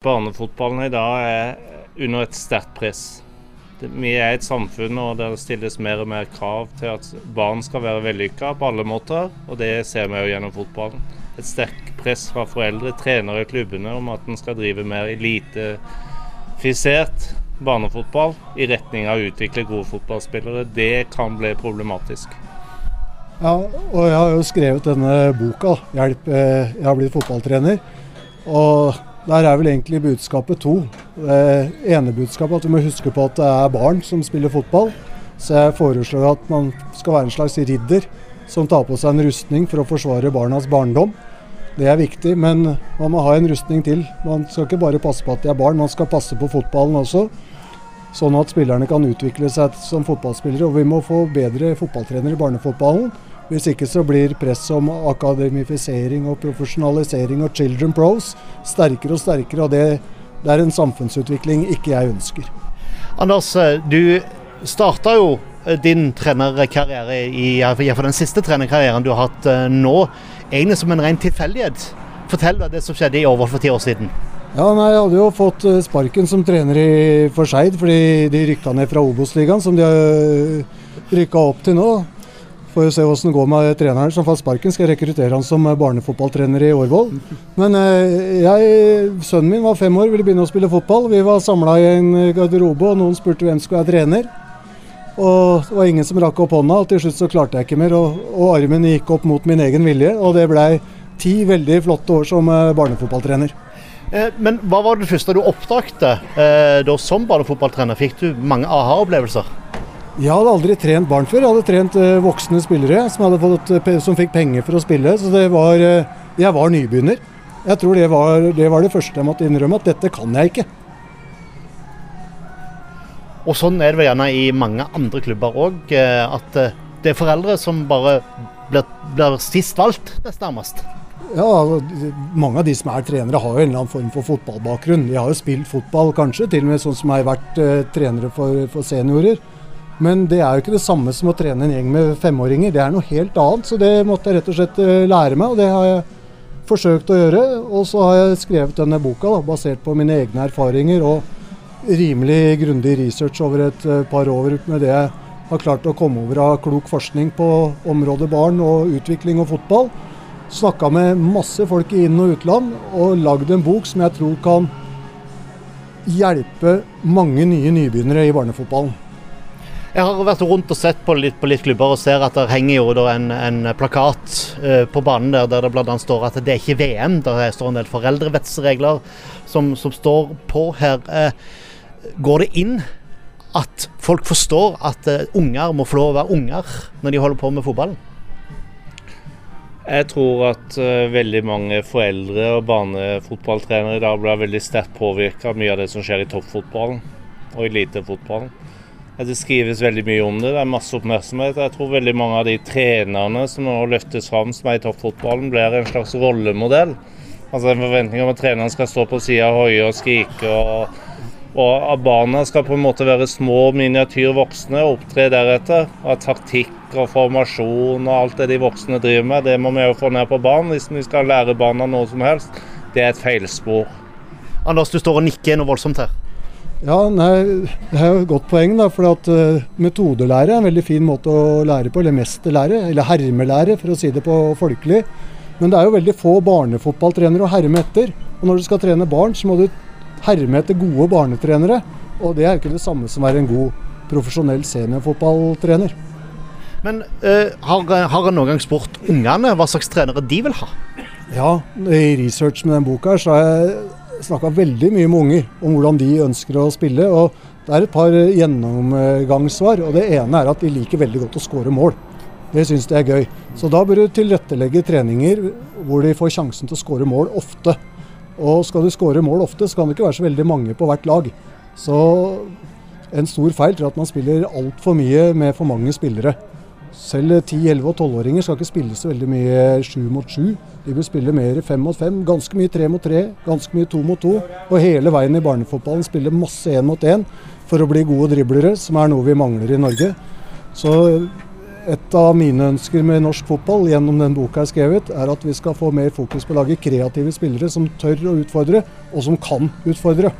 Barnefotballen i dag er under et sterkt press. Vi er et samfunn og der det stilles mer og mer krav til at barn skal være vellykka på alle måter, og det ser vi jo gjennom fotballen. Et sterkt press fra foreldre, trenere i klubbene om at en skal drive mer elitefisert barnefotball i retning av å utvikle gode fotballspillere. Det kan bli problematisk. Ja, og jeg har jo skrevet denne boka, 'Hjelp, eh, jeg har blitt fotballtrener'. Og der er vel egentlig budskapet to. Det ene budskapet at vi må huske på at det er barn som spiller fotball. Så jeg foreslår at man skal være en slags ridder som tar på seg en rustning for å forsvare barnas barndom. Det er viktig, men man må ha en rustning til. Man skal ikke bare passe på at de er barn, man skal passe på fotballen også. Sånn at spillerne kan utvikle seg som fotballspillere. Og vi må få bedre fotballtrenere i barnefotballen. Hvis ikke så blir presset om akademifisering og profesjonalisering og children pros sterkere og sterkere. Og det, det er en samfunnsutvikling ikke jeg ønsker. Anders, du starta jo din trenerkarriere, i iallfall den siste trenerkarrieren du har hatt eh, nå, egentlig som en ren tilfeldighet. Fortell deg det som skjedde i Årvoll for ti år siden. Ja, nei, Jeg hadde jo fått eh, sparken som trener i for Skeid, fordi de rykka ned fra Obos-ligaen, som de har eh, rykka opp til nå. Får jo se hvordan det går med treneren som fant sparken. Skal jeg rekruttere han som barnefotballtrener i Årvoll. Men jeg, sønnen min var fem år, ville begynne å spille fotball. Vi var samla i en garderobe, og noen spurte hvem skulle være trener. Og det var ingen som rakk opp hånda, og til slutt så klarte jeg ikke mer. Og, og armen gikk opp mot min egen vilje, og det blei ti veldig flotte år som eh, barnefotballtrener. Eh, men hva var det første du oppdagte eh, da som barnefotballtrener? Fikk du mange aha-opplevelser? Jeg hadde aldri trent barn før. Jeg hadde trent eh, voksne spillere som, fått, eh, som, fikk penger for å spille. Så det var, eh, jeg var nybegynner. Jeg tror det var, det var det første jeg måtte innrømme, at dette kan jeg ikke. Og sånn er det gjerne i mange andre klubber òg. At det er foreldre som bare blir, blir sist valgt, nærmest. Ja, mange av de som er trenere har jo en eller annen form for fotballbakgrunn. De har jo spilt fotball, kanskje, til og med sånn som jeg har vært trenere for, for, seniorer. Men det er jo ikke det samme som å trene en gjeng med femåringer. Det er noe helt annet. Så det måtte jeg rett og slett eh, lære meg, og det har jeg forsøkt å gjøre. Og så har jeg skrevet denne boka da, basert på mine egne erfaringer. og rimelig grundig research over et eh, par år med det jeg har klart å komme over av klok forskning på området barn og utvikling og fotball. Snakka med masse folk i inn- og utland og lagd en bok som jeg tror kan hjelpe mange nye nybegynnere i barnefotballen. Jeg har vært rundt og sett på litt, på litt klubber og ser at det henger jo en, en plakat uh, på banen der, der det bl.a. står at det er ikke VM. Der står en del foreldrevettsregler som, som står på her. Uh, Går det inn at folk forstår at uh, unger må få lov å være unger når de holder på med fotballen? Jeg tror at veldig mange foreldre og barnefotballtrenere i dag blir veldig sterkt påvirka av mye av det som skjer i toppfotballen og elitefotballen. Det skrives veldig mye om det, det er masse oppmerksomhet. Jeg tror veldig mange av de trenerne som nå løftes fram som er i toppfotballen, blir en slags rollemodell. Altså En forventning om at treneren skal stå på sida og hoie og skrike. og og barna skal på en måte være små miniatyr voksne og opptre deretter. At taktikk og formasjon og alt det de voksne driver med, det må vi jo få ned på barn hvis vi skal lære barna noe som helst. Det er et feilspor. Anders, du står og nikker noe voldsomt her. Ja, nei, Det er jo et godt poeng. da, for at uh, Metodelære er en veldig fin måte å lære på. Eller mesterlære, eller hermelære, for å si det på folkelig. Men det er jo veldig få barnefotballtrenere å herme etter. Og når du skal trene barn, så må du herme etter gode barnetrenere. Og det er jo ikke det samme som å være en god profesjonell seniorfotballtrener. Men uh, har, har han noen gang spurt ungene hva slags trenere de vil ha? Ja, i research med den boka så har jeg snakka veldig mye med unger om hvordan de ønsker å spille. og Det er et par gjennomgangssvar. og Det ene er at de liker veldig godt å skåre mål. Det syns de er gøy. Så da bør du tilrettelegge treninger hvor de får sjansen til å skåre mål ofte. Og skal du skåre mål ofte, så kan det ikke være så veldig mange på hvert lag. Så en stor feil tror jeg at man spiller altfor mye med for mange spillere. Selv 10-, 11- og 12-åringer skal ikke spille så veldig mye sju mot sju. De vil spille mer fem mot fem, ganske mye tre mot tre, ganske mye to mot to. Og hele veien i barnefotballen spille masse én mot én for å bli gode driblere, som er noe vi mangler i Norge. Så et av mine ønsker med norsk fotball gjennom den boka jeg har skrevet, er at vi skal få mer fokus på å lage kreative spillere som tør å utfordre, og som kan utfordre.